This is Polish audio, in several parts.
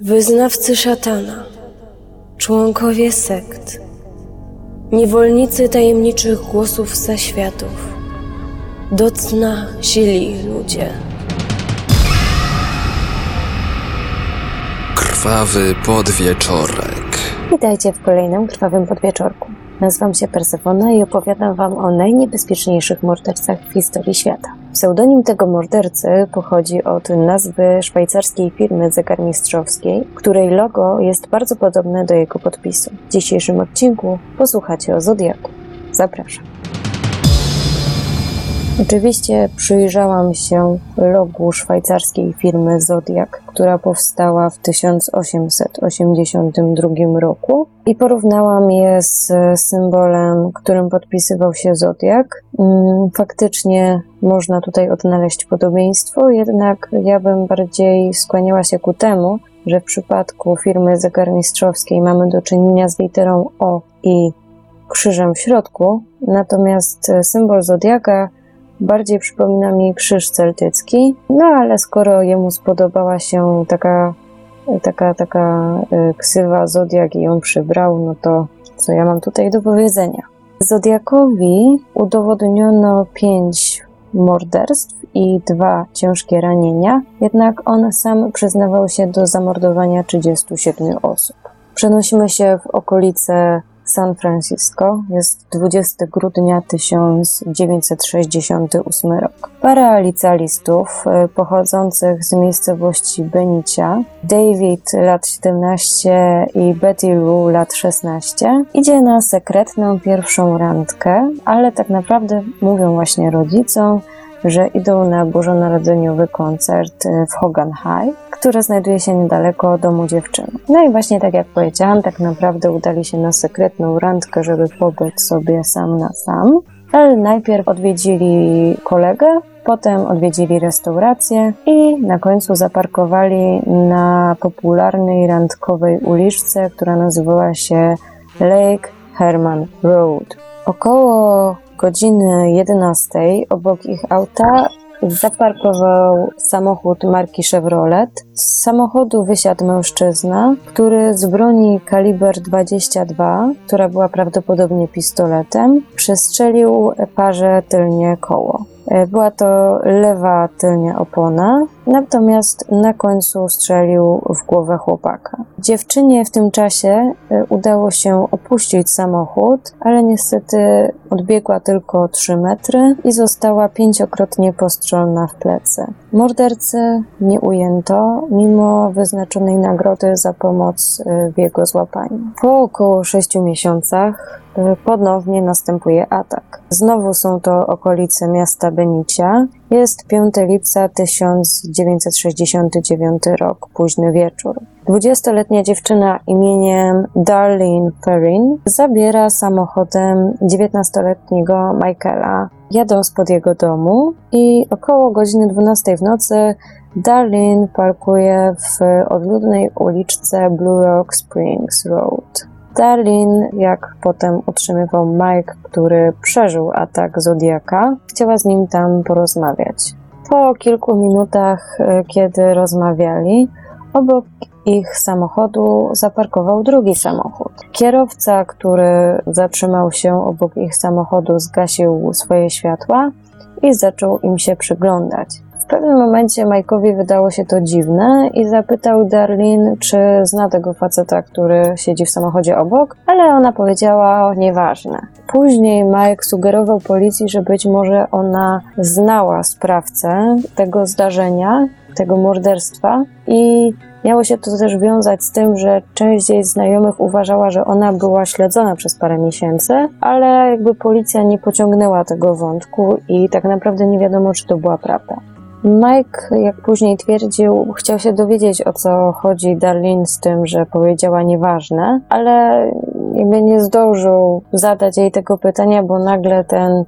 Wyznawcy szatana, członkowie sekt, niewolnicy tajemniczych głosów zaświatów, do cna sili ludzie. Krwawy podwieczorek. Witajcie w kolejnym krwawym podwieczorku. Nazywam się Persefona i opowiadam Wam o najniebezpieczniejszych mordercach w historii świata. Pseudonim tego mordercy pochodzi od nazwy szwajcarskiej firmy zegarmistrzowskiej, której logo jest bardzo podobne do jego podpisu. W dzisiejszym odcinku posłuchacie o Zodiaku. Zapraszam. Oczywiście przyjrzałam się logu szwajcarskiej firmy Zodiac, która powstała w 1882 roku i porównałam je z symbolem, którym podpisywał się Zodiac. Mm, Faktycznie można tutaj odnaleźć podobieństwo, jednak ja bym bardziej skłaniała się ku temu, że w przypadku firmy zegarmistrzowskiej mamy do czynienia z literą O i krzyżem w środku, natomiast symbol Zodiaka bardziej przypomina mi krzyż celtycki, no ale skoro jemu spodobała się taka, taka, taka y, ksywa Zodiak i ją przybrał, no to co ja mam tutaj do powiedzenia? Zodiakowi udowodniono pięć morderstw i dwa ciężkie ranienia, jednak on sam przyznawał się do zamordowania 37 osób. Przenosimy się w okolice San Francisco. Jest 20 grudnia 1968 rok. Para licealistów e, pochodzących z miejscowości Benicia, David lat 17 i Betty Lou lat 16, idzie na sekretną pierwszą randkę, ale tak naprawdę mówią właśnie rodzicom, że idą na bożonarodzeniowy koncert e, w Hogan High, które znajduje się niedaleko domu dziewczyny. No i właśnie tak jak powiedziałam, tak naprawdę udali się na sekretną randkę, żeby pobyć sobie sam na sam. Ale najpierw odwiedzili kolegę, potem odwiedzili restaurację i na końcu zaparkowali na popularnej randkowej uliczce, która nazywała się Lake Herman Road. Około godziny 11 obok ich auta zaparkował samochód marki Chevrolet. Z samochodu wysiadł mężczyzna, który z broni kaliber 22, która była prawdopodobnie pistoletem, przestrzelił parze tylnie koło. Była to lewa tylnia opona, natomiast na końcu strzelił w głowę chłopaka. Dziewczynie w tym czasie e, udało się opuścić samochód, ale niestety odbiegła tylko 3 metry i została pięciokrotnie postrzelona w plecy. Mordercy nie ujęto, mimo wyznaczonej nagrody za pomoc e, w jego złapaniu. Po około 6 miesiącach e, ponownie następuje atak. Znowu są to okolice miasta Benicia. Jest 5 lipca 1969 rok, późny wieczór. 20-letnia dziewczyna imieniem Darlene Perrin zabiera samochodem 19-letniego Michaela. Jadą spod jego domu i około godziny 12 w nocy Darlene parkuje w odludnej uliczce Blue Rock Springs Road. Darlene, jak potem utrzymywał Mike, który przeżył atak Zodiaka, chciała z nim tam porozmawiać. Po kilku minutach, e, kiedy rozmawiali, obok ich samochodu zaparkował drugi samochód. Kierowca, który zatrzymał się obok ich samochodu, zgasił swoje światła i zaczął im się przyglądać. W pewnym momencie Mike'owi wydało się to dziwne i zapytał Darlene, czy zna tego faceta, który siedzi w samochodzie obok, ale ona powiedziała nieważne. Później Mike sugerował policji, że być może ona znała sprawcę tego zdarzenia, tego morderstwa i Miało się to też wiązać z tym, że część jej znajomych uważała, że ona była śledzona przez parę miesięcy, ale jakby policja nie pociągnęła tego wątku i tak naprawdę nie wiadomo, czy to była prawda. Mike, jak później twierdził, chciał się dowiedzieć o co chodzi Darlene z tym, że powiedziała nieważne, ale nie zdążył zadać jej tego pytania, bo nagle ten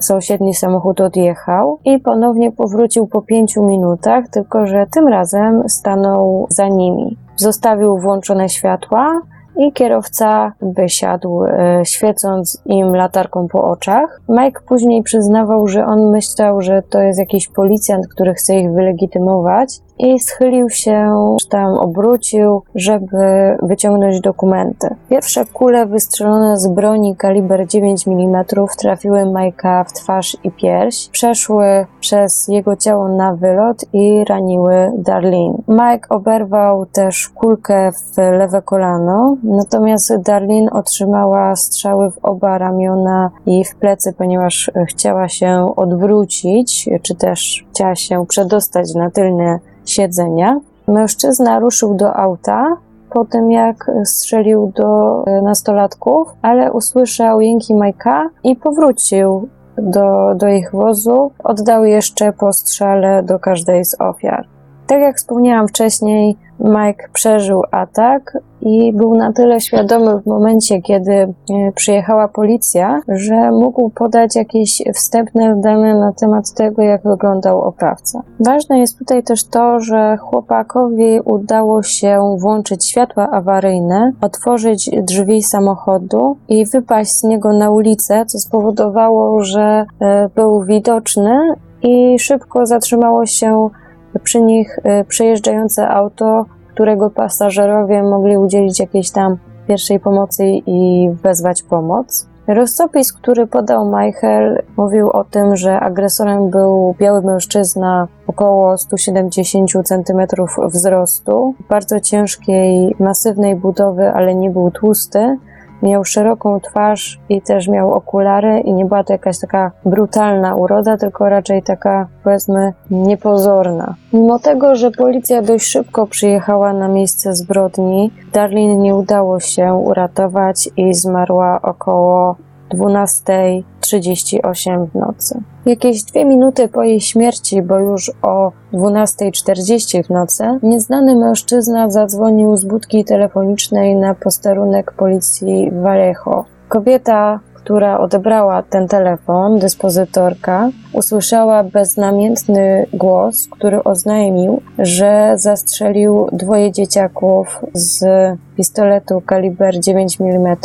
sąsiedni samochód odjechał i ponownie powrócił po pięciu minutach, tylko że tym razem stanął za nimi. Zostawił włączone światła i kierowca wysiadł, e, świecąc im latarką po oczach. Mike później przyznawał, że on myślał, że to jest jakiś policjant, który chce ich wylegitymować, i schylił się, czy tam obrócił, żeby wyciągnąć dokumenty. Pierwsze kule wystrzelone z broni kaliber 9 mm trafiły Majka w twarz i pierś, przeszły przez jego ciało na wylot i raniły Darlene. Mike oberwał też kulkę w lewe kolano, natomiast Darlene otrzymała strzały w oba ramiona i w plecy, ponieważ chciała się odwrócić, czy też chciała się przedostać na tylne siedzenia. Mężczyzna ruszył do auta, po tym jak strzelił do nastolatków, ale usłyszał jęki Majka i powrócił do, do ich wozu. Oddał jeszcze po strzale do każdej z ofiar. Tak jak wspomniałam wcześniej, Mike przeżył atak i był na tyle świadomy w momencie, kiedy e, przyjechała policja, że mógł podać jakieś wstępne dane na temat tego, jak wyglądał oprawca. Ważne jest tutaj też to, że chłopakowi udało się włączyć światła awaryjne, otworzyć drzwi samochodu i wypaść z niego na ulicę, co spowodowało, że e, był widoczny i szybko zatrzymało się przy nich y, przejeżdżające auto, którego pasażerowie mogli udzielić jakiejś tam pierwszej pomocy i wezwać pomoc. Rozsopis, który podał Michael, mówił o tym, że agresorem był biały mężczyzna około 170 cm wzrostu, bardzo ciężkiej, masywnej budowy, ale nie był tłusty Miał szeroką twarz i też miał okulary i nie była to jakaś taka brutalna uroda, tylko raczej taka powiedzmy niepozorna. Mimo tego, że policja dość szybko przyjechała na miejsce zbrodni, Darlene nie udało się uratować i zmarła około 12.38 w nocy. Jakieś dwie minuty po jej śmierci, bo już o 12.40 w nocy, nieznany mężczyzna zadzwonił z budki telefonicznej na posterunek policji w Vallejo. Kobieta która odebrała ten telefon, dyspozytorka, usłyszała beznamiętny głos, który oznajmił, że zastrzelił dwoje dzieciaków z pistoletu kaliber 9 mm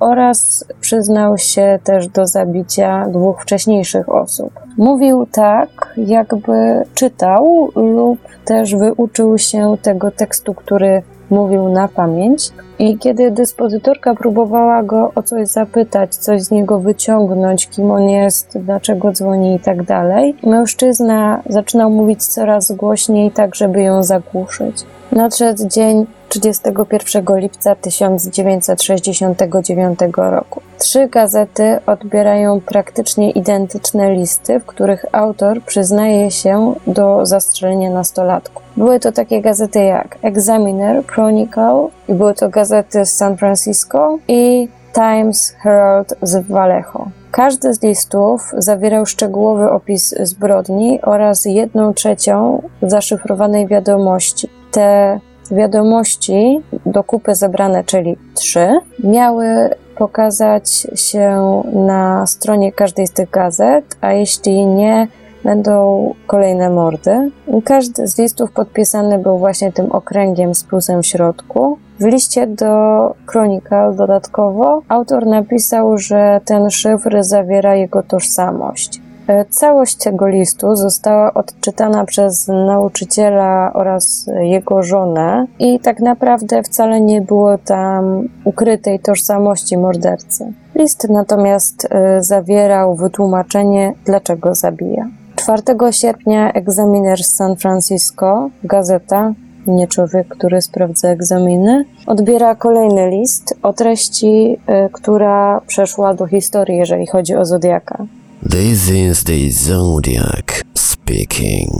oraz przyznał się też do zabicia dwóch wcześniejszych osób. Mówił tak, jakby czytał lub też wyuczył się tego tekstu, który mówił na pamięć. I kiedy dyspozytorka próbowała go o coś zapytać, coś z niego wyciągnąć, kim on jest, dlaczego dzwoni i tak dalej, mężczyzna zaczynał mówić coraz głośniej, tak żeby ją zagłuszyć. Nadszedł dzień 31 lipca 1969 roku. Trzy gazety odbierają praktycznie identyczne listy, w których autor przyznaje się do zastrzelenia nastolatków. Były to takie gazety jak Examiner, Chronicle i były to gazety z San Francisco i Times Herald z Vallejo. Każdy z listów zawierał szczegółowy opis zbrodni oraz jedną trzecią zaszyfrowanej wiadomości. Te wiadomości do kupy zebrane, czyli trzy, miały pokazać się na stronie każdej z tych gazet, a jeśli nie, będą kolejne mordy. Każdy z listów podpisany był właśnie tym okręgiem z plusem w środku. W liście do Chronicle dodatkowo autor napisał, że ten szyfr zawiera jego tożsamość. E, całość tego listu została odczytana przez nauczyciela oraz jego żonę i tak naprawdę wcale nie było tam ukrytej tożsamości mordercy. List natomiast e, zawierał wytłumaczenie, dlaczego zabija. 4 sierpnia egzaminer z San Francisco, gazeta, nie człowiek, który sprawdza egzaminy, odbiera kolejny list o treści, y, która przeszła do historii, jeżeli chodzi o Zodiaka. This is the Zodiac speaking.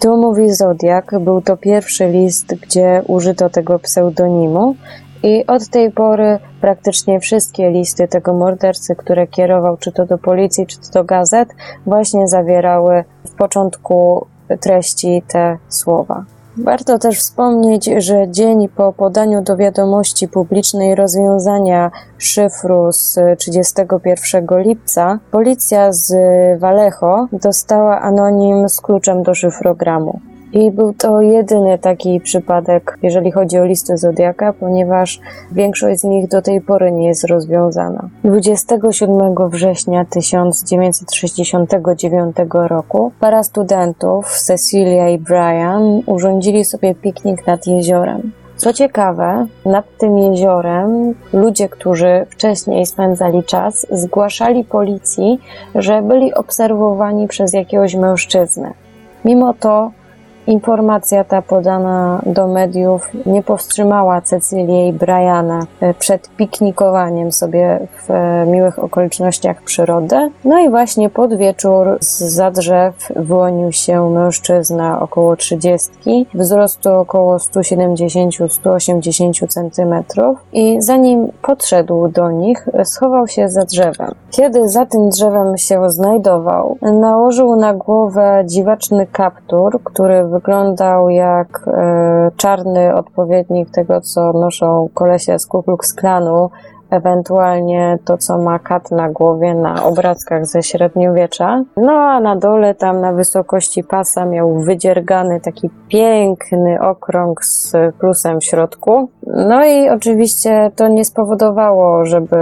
Tu mówi Zodiak, był to pierwszy list, gdzie użyto tego pseudonimu i od tej pory praktycznie wszystkie listy tego mordercy, które kierował czy to do policji, czy to do gazet, właśnie zawierały w początku treści te słowa. Warto też wspomnieć, że dzień po podaniu do wiadomości publicznej rozwiązania szyfru z 31 lipca, policja z Vallejo dostała anonim z kluczem do szyfrogramu. I był to jedyny taki przypadek, jeżeli chodzi o listy Zodiaka, ponieważ większość z nich do tej pory nie jest rozwiązana. 27 września 1969 roku para studentów, Cecilia i Brian, urządzili sobie piknik nad jeziorem. Co ciekawe, nad tym jeziorem ludzie, którzy wcześniej spędzali czas, zgłaszali policji, że byli obserwowani przez jakiegoś mężczyznę. Mimo to Informacja ta podana do mediów nie powstrzymała Cecylii i Briana e, przed piknikowaniem sobie w e, miłych okolicznościach przyrody. No i właśnie pod wieczór z drzew wyłonił się mężczyzna około 30, wzrostu około 170-180 cm i zanim podszedł do nich, schował się za drzewem. Kiedy za tym drzewem się znajdował, nałożył na głowę dziwaczny kaptur, który wyglądał jak e, czarny odpowiednik tego, co noszą kolesie z Ku Klux Klanu, ewentualnie to, co ma kat na głowie na obrazkach ze średniowiecza. No a na dole, tam na wysokości pasa, miał wydziergany taki piękny okrąg z plusem w środku. No i oczywiście to nie spowodowało, żeby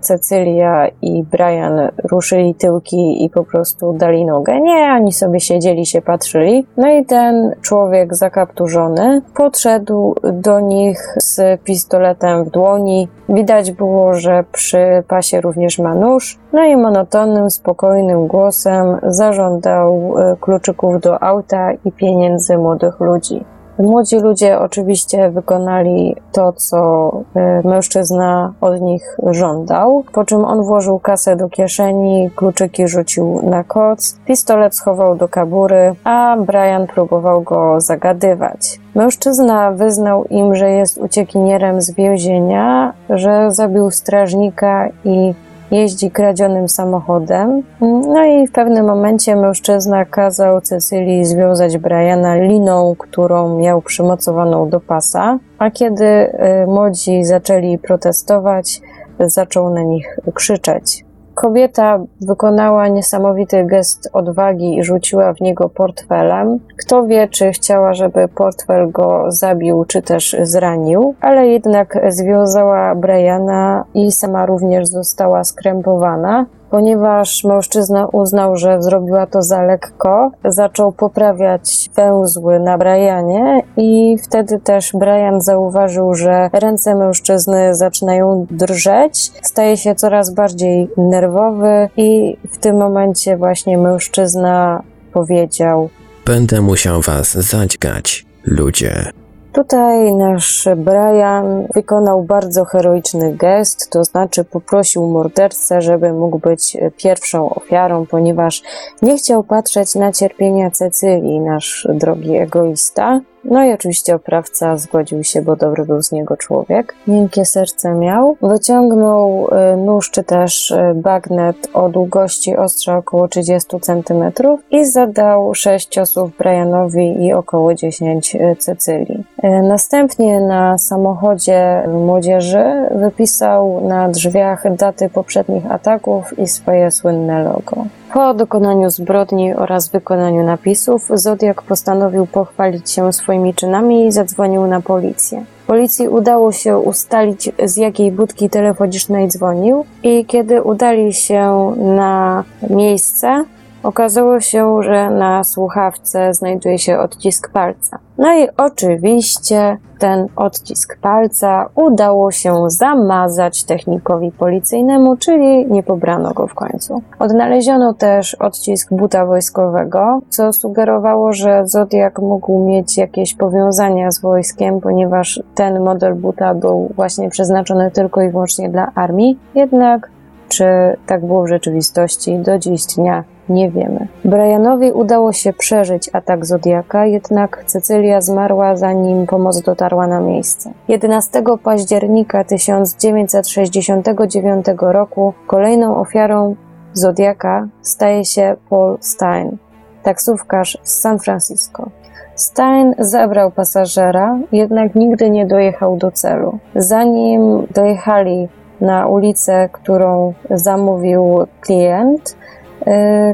Cecylia i Brian ruszyli tyłki i po prostu dali nogę. Nie, oni sobie siedzieli, się patrzyli. No i ten człowiek zakapturzony podszedł do nich z pistoletem w dłoni. Widać było, że przy pasie również ma nóż. No i monotonnym, spokojnym głosem zażądał e, kluczyków do auta i pieniędzy młodych ludzi. Młodzi ludzie oczywiście wykonali to, co e, mężczyzna od nich żądał, po czym on włożył kasę do kieszeni, kluczyki rzucił na koc, pistolet schował do kabury, a Brian próbował go zagadywać. Mężczyzna wyznał im, że jest uciekinierem z więzienia, że zabił strażnika i jeździ kradzionym samochodem. No i w pewnym momencie mężczyzna kazał Cecylii związać Briana liną, którą miał przymocowaną do pasa, a kiedy y, młodzi zaczęli protestować, zaczął na nich krzyczeć. Kobieta wykonała niesamowity gest odwagi i rzuciła w niego portfelem. Kto wie, czy chciała, żeby portfel go zabił, czy też zranił, ale jednak związała Briana i sama również została skrępowana. Ponieważ mężczyzna uznał, że zrobiła to za lekko, zaczął poprawiać węzły na Brianie i wtedy też Brian zauważył, że ręce mężczyzny zaczynają drżeć, staje się coraz bardziej nerwowy i w tym momencie właśnie mężczyzna powiedział: Będę musiał was zadźgać, ludzie. Tutaj nasz Brian wykonał bardzo heroiczny gest, to znaczy poprosił mordercę, żeby mógł być pierwszą ofiarą, ponieważ nie chciał patrzeć na cierpienia Cecylii, nasz drogi egoista. No i oczywiście oprawca zgodził się, bo dobry był z niego człowiek. Miękkie serce miał. Wyciągnął y, nóż czy też y, bagnet o długości ostrza około 30 cm i zadał 6 ciosów Brianowi i około 10 y, Cecylii. Następnie na samochodzie młodzieży wypisał na drzwiach daty poprzednich ataków i swoje słynne logo. Po dokonaniu zbrodni oraz wykonaniu napisów, Zodiak postanowił pochwalić się swoimi czynami i zadzwonił na policję. Policji udało się ustalić, z jakiej budki telefonicznej dzwonił, i kiedy udali się na miejsce, Okazało się, że na słuchawce znajduje się odcisk palca. No i oczywiście ten odcisk palca udało się zamazać technikowi policyjnemu, czyli nie pobrano go w końcu. Odnaleziono też odcisk buta wojskowego, co sugerowało, że Zodiak mógł mieć jakieś powiązania z wojskiem, ponieważ ten model buta był właśnie przeznaczony tylko i wyłącznie dla armii. Jednak czy tak było w rzeczywistości, do dziś dnia nie wiemy. Brianowi udało się przeżyć atak Zodiaka, jednak Cecylia zmarła zanim pomoc dotarła na miejsce. 11 października 1969 roku kolejną ofiarą Zodiaka staje się Paul Stein, taksówkarz z San Francisco. Stein zabrał pasażera, jednak nigdy nie dojechał do celu. Zanim dojechali na ulicę, którą zamówił klient,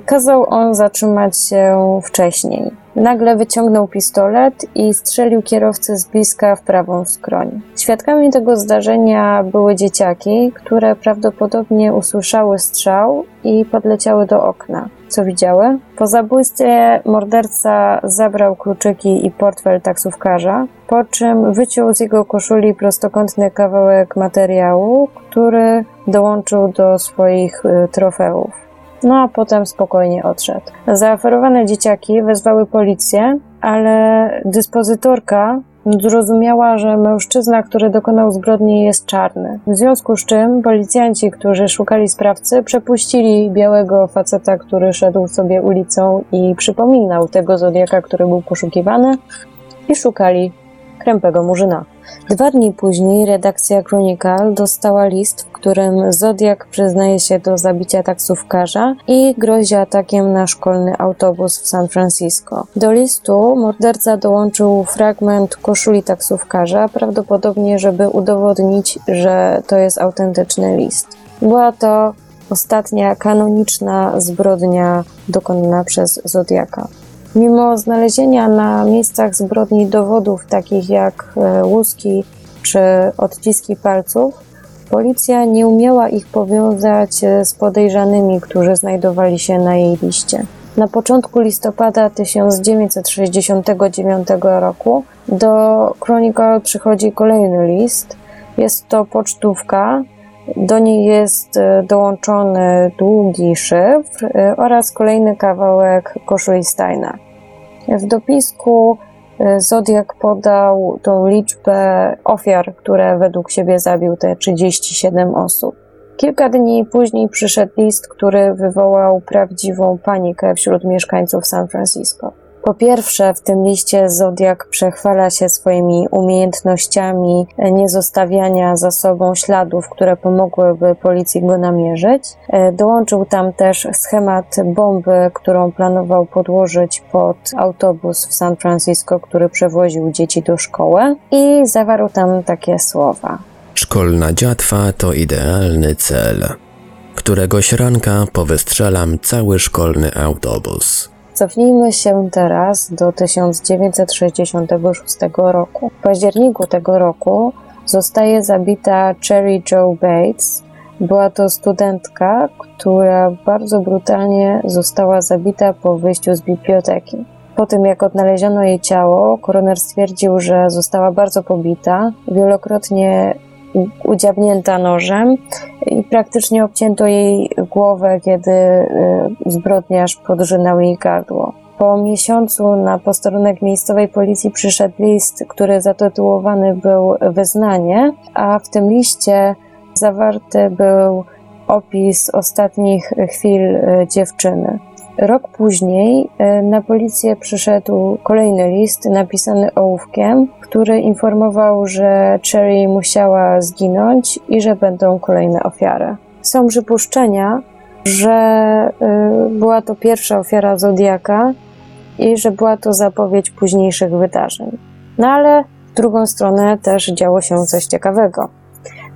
kazał on zatrzymać się wcześniej. nagle wyciągnął pistolet i strzelił kierowcy z bliska w prawą skroń. Świadkami tego zdarzenia były dzieciaki, które prawdopodobnie usłyszały strzał i podleciały do okna. Co widziały? Po zabójstwie morderca zabrał kluczyki i portfel taksówkarza, po czym wyciął z jego koszuli prostokątny kawałek materiału, który dołączył do swoich y, trofeów. No a potem spokojnie odszedł. Zaoferowane dzieciaki wezwały policję, ale dyspozytorka zrozumiała, że mężczyzna, który dokonał zbrodni, jest czarny. W związku z czym policjanci, którzy szukali sprawcy, przepuścili białego faceta, który szedł sobie ulicą i przypominał tego zodiaka, który był poszukiwany, i szukali krępego murzyna. Dwa dni później redakcja Chronicle dostała list, w którym Zodiak przyznaje się do zabicia taksówkarza i grozi atakiem na szkolny autobus w San Francisco. Do listu morderca dołączył fragment koszuli taksówkarza, prawdopodobnie żeby udowodnić, że to jest autentyczny list. Była to ostatnia kanoniczna zbrodnia dokonana przez Zodiaka. Mimo znalezienia na miejscach zbrodni dowodów takich jak e, łuski czy odciski palców, policja nie umiała ich powiązać e, z podejrzanymi, którzy znajdowali się na jej liście. Na początku listopada 1969 roku do Chronicle przychodzi kolejny list. Jest to pocztówka, do niej jest e, dołączony długi szyfr oraz kolejny kawałek koszuli Steina. W dopisku e, Zodiak podał tą liczbę ofiar, które według siebie zabił, te 37 osób. Kilka dni później przyszedł list, który wywołał prawdziwą panikę wśród mieszkańców San Francisco. Po pierwsze, w tym liście Zodiak przechwala się swoimi umiejętnościami niezostawiania za sobą śladów, które pomogłyby policji go namierzyć. E, dołączył tam też schemat bomby, którą planował podłożyć pod autobus w San Francisco, który przewoził dzieci do szkoły i zawarł tam takie słowa. Szkolna dziatwa to idealny cel. Któregoś ranka powystrzelam cały szkolny autobus. Cofnijmy się teraz do 1966 roku. W październiku tego roku zostaje zabita Cherry Joe Bates. Była to studentka, która bardzo brutalnie została zabita po wyjściu z biblioteki. Po tym, jak odnaleziono jej ciało, koroner stwierdził, że została bardzo pobita, wielokrotnie udziabnięta nożem i praktycznie obcięto jej głowę, kiedy y, zbrodniarz podrzynał jej gardło. Po miesiącu na posterunek miejscowej policji przyszedł list, który zatytułowany był Wyznanie, a w tym liście zawarty był opis ostatnich chwil y, dziewczyny. Rok później e, na policję przyszedł kolejny list napisany ołówkiem, który informował, że Cherry musiała zginąć i że będą kolejne ofiary. Są przypuszczenia, że e, była to pierwsza ofiara Zodiaka i że była to zapowiedź późniejszych wydarzeń. No ale w drugą stronę też działo się coś ciekawego.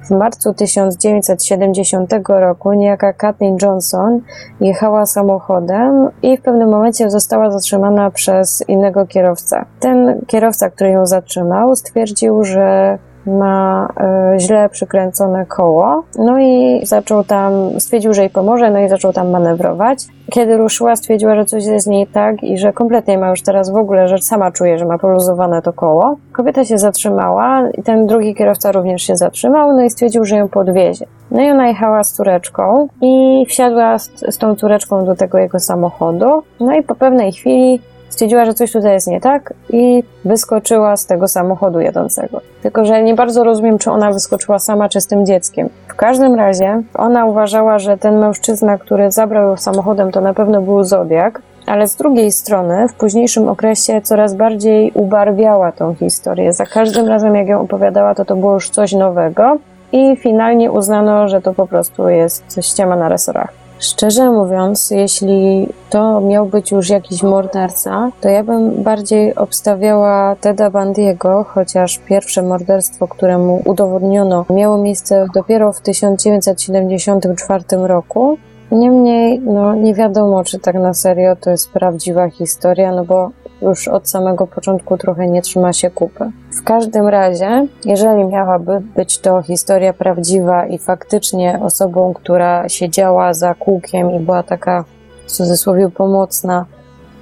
W marcu 1970 roku niejaka Kathleen Johnson jechała samochodem i w pewnym momencie została zatrzymana przez innego kierowcę. Ten kierowca, który ją zatrzymał, stwierdził, że ma y, źle przykręcone koło, no i zaczął tam, stwierdził, że jej pomoże, no i zaczął tam manewrować. Kiedy ruszyła, stwierdziła, że coś jest z niej tak i że kompletnie ma już teraz w ogóle, że sama czuje, że ma poluzowane to koło. Kobieta się zatrzymała i ten drugi kierowca również się zatrzymał, no i stwierdził, że ją podwiezie. No i ona jechała z córeczką i wsiadła z, z tą córeczką do tego jego samochodu, no i po pewnej chwili stwierdziła, że coś tutaj jest nie tak i wyskoczyła z tego samochodu jadącego. Tylko, że nie bardzo rozumiem, czy ona wyskoczyła sama, czy z tym dzieckiem. W każdym razie ona uważała, że ten mężczyzna, który zabrał ją samochodem, to na pewno był Zodiak, ale z drugiej strony w późniejszym okresie coraz bardziej ubarwiała tą historię. Za każdym razem, jak ją opowiadała, to to było już coś nowego i finalnie uznano, że to po prostu jest ściema na resorach. Szczerze mówiąc, jeśli to miał być już jakiś morderca, to ja bym bardziej obstawiała Teda Bandiego, chociaż pierwsze morderstwo, któremu udowodniono, miało miejsce dopiero w 1974 roku. Niemniej, no nie wiadomo, czy tak na serio to jest prawdziwa historia, no bo już od samego początku trochę nie trzyma się kupy. W każdym razie, jeżeli miałaby być to historia prawdziwa i faktycznie osobą, która siedziała za kółkiem i była taka w cudzysłowie pomocna,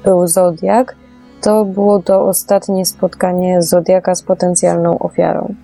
był Zodiak, to było to ostatnie spotkanie Zodiaka z potencjalną ofiarą,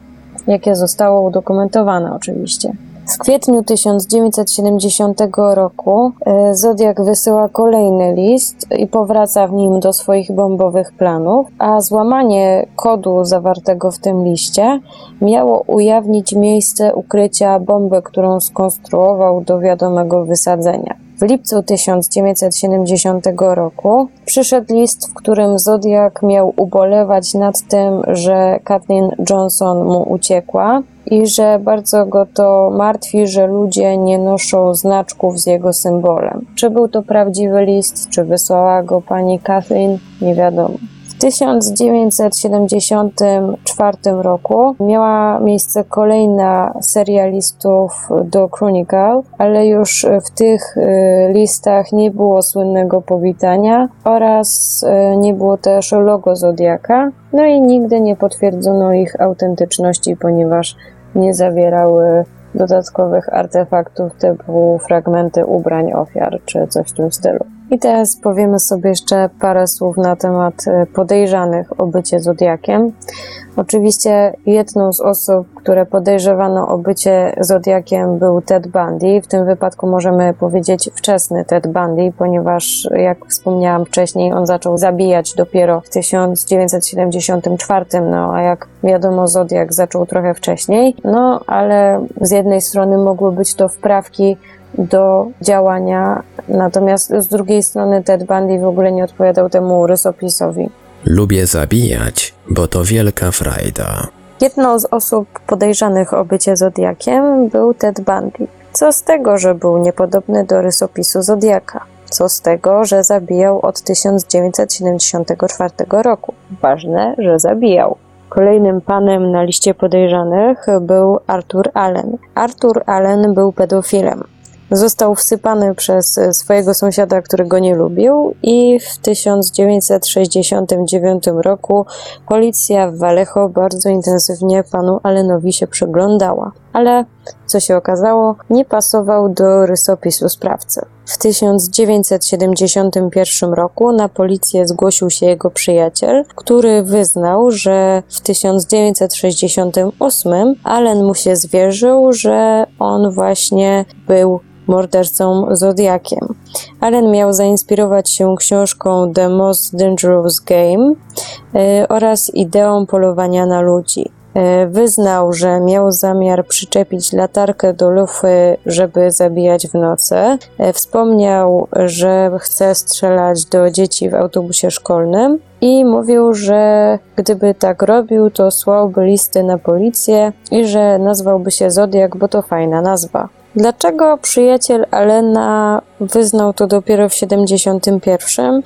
jakie zostało udokumentowane oczywiście. W kwietniu 1970 roku e, Zodiak wysyła kolejny list i powraca w nim do swoich bombowych planów, a złamanie kodu zawartego w tym liście miało ujawnić miejsce ukrycia bomby, którą skonstruował do wiadomego wysadzenia. W lipcu 1970 roku przyszedł list, w którym Zodiak miał ubolewać nad tym, że Kathleen Johnson mu uciekła i że bardzo go to martwi, że ludzie nie noszą znaczków z jego symbolem. Czy był to prawdziwy list, czy wysłała go pani Kathleen, nie wiadomo. W 1974 roku miała miejsce kolejna seria listów do Chronicle, ale już w tych y, listach nie było słynnego powitania oraz y, nie było też logo Zodiaka. No i nigdy nie potwierdzono ich autentyczności, ponieważ nie zawierały dodatkowych artefaktów typu fragmenty ubrań ofiar czy coś w tym stylu. I teraz powiemy sobie jeszcze parę słów na temat e, podejrzanych o bycie Zodiakiem. Oczywiście jedną z osób, które podejrzewano o bycie Zodiakiem był Ted Bundy. W tym wypadku możemy powiedzieć wczesny Ted Bundy, ponieważ jak wspomniałam wcześniej, on zaczął zabijać dopiero w 1974, no a jak wiadomo Zodiak zaczął trochę wcześniej. No ale z jednej strony mogły być to wprawki do działania, natomiast z drugiej strony Ted Bundy w ogóle nie odpowiadał temu rysopisowi. Lubię zabijać, bo to wielka frajda. Jedną z osób podejrzanych o bycie Zodiakiem był Ted Bundy. Co z tego, że był niepodobny do rysopisu Zodiaka? Co z tego, że zabijał od 1974 roku? Ważne, że zabijał. Kolejnym panem na liście podejrzanych był Arthur Allen. Arthur Allen był pedofilem. Został wsypany przez e, swojego sąsiada, którego nie lubił, i w 1969 roku policja w Vallejo bardzo intensywnie panu Allenowi się przyglądała. Ale, co się okazało, nie pasował do rysopisu sprawcy. W 1971 roku na policję zgłosił się jego przyjaciel, który wyznał, że w 1968 Allen mu się zwierzył, że on właśnie był mordercą Zodiakiem. Allen miał zainspirować się książką The Most Dangerous Game y, oraz ideą polowania na ludzi. Y, wyznał, że miał zamiar przyczepić latarkę do lufy, żeby zabijać w nocy. Y, wspomniał, że chce strzelać do dzieci w autobusie szkolnym i mówił, że gdyby tak robił, to słałby listy na policję i że nazwałby się Zodiak, bo to fajna nazwa. Dlaczego przyjaciel Alena wyznał to dopiero w 71?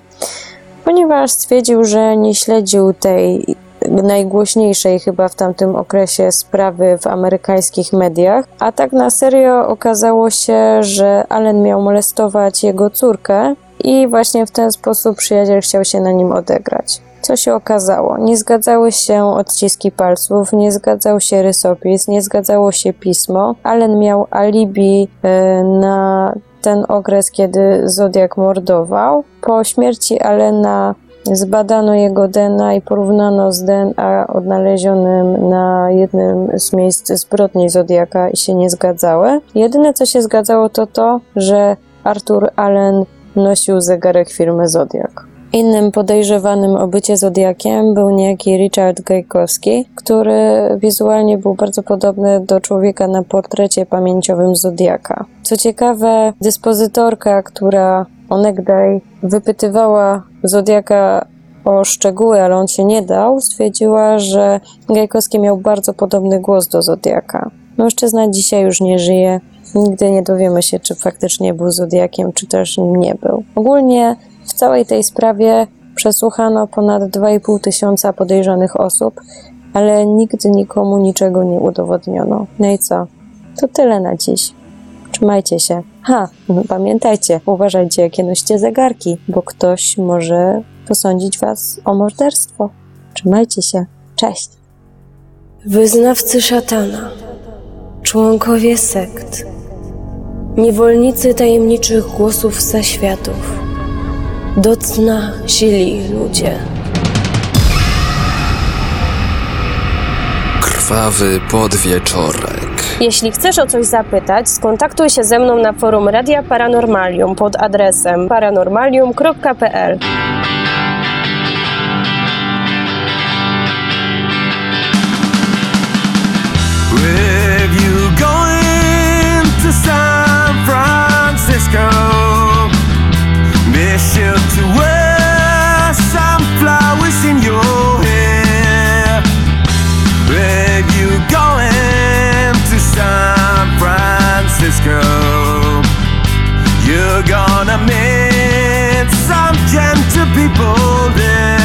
Ponieważ stwierdził, że nie śledził tej najgłośniejszej chyba w tamtym okresie sprawy w amerykańskich mediach, a tak na serio okazało się, że Allen miał molestować jego córkę i właśnie w ten sposób przyjaciel chciał się na nim odegrać. Co się okazało? Nie zgadzały się odciski palców, nie zgadzał się rysopis, nie zgadzało się pismo. Allen miał alibi e, na ten okres, kiedy Zodiak mordował. Po śmierci Allena zbadano jego DNA i porównano z DNA odnalezionym na jednym z miejsc zbrodni Zodiaka i się nie zgadzały. Jedyne, co się zgadzało, to to, że Arthur Allen nosił zegarek firmy Zodiak. Innym podejrzewanym o bycie Zodiakiem był niejaki Richard Gajkowski, który wizualnie był bardzo podobny do człowieka na portrecie pamięciowym Zodiaka. Co ciekawe, dyspozytorka, która onegdaj wypytywała Zodiaka o szczegóły, ale on się nie dał, stwierdziła, że Gajkowski miał bardzo podobny głos do Zodiaka. Mężczyzna dzisiaj już nie żyje, nigdy nie dowiemy się, czy faktycznie był Zodiakiem, czy też nim nie był. Ogólnie całej tej sprawie przesłuchano ponad 2,5 tysiąca podejrzanych osób, ale nigdy nikomu niczego nie udowodniono. No i co? To tyle na dziś. Trzymajcie się. Ha, no pamiętajcie, uważajcie, jakie noście zegarki, bo ktoś może posądzić was o morderstwo. Trzymajcie się. Cześć. Wyznawcy szatana, członkowie sekt, niewolnicy tajemniczych głosów ze światów do cna sili ludzie. Krwawy podwieczorek. Jeśli chcesz o coś zapytać, skontaktuj się ze mną na forum Radia Paranormalium pod adresem paranormalium.pl. Where you going to San Francisco? killed to wear some flowers in your hair. If you going to San Francisco, you're gonna meet some gentle people there.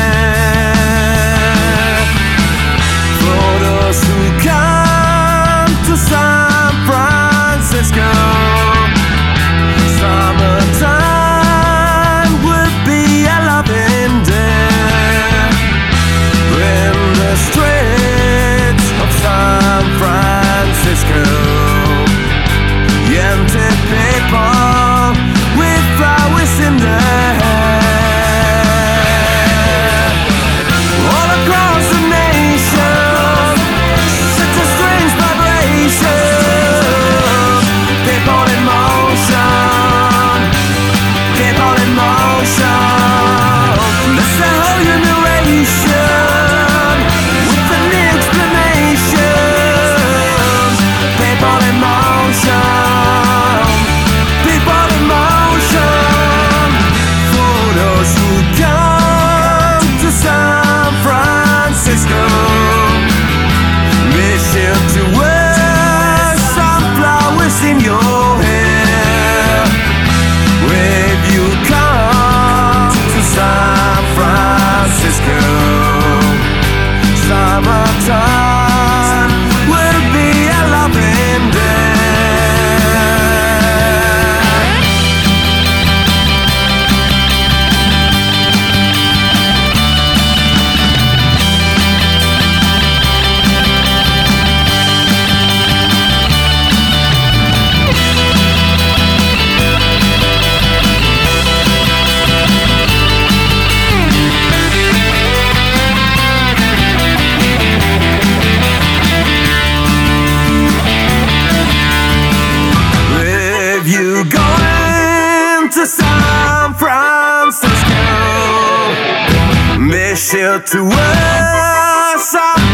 To us.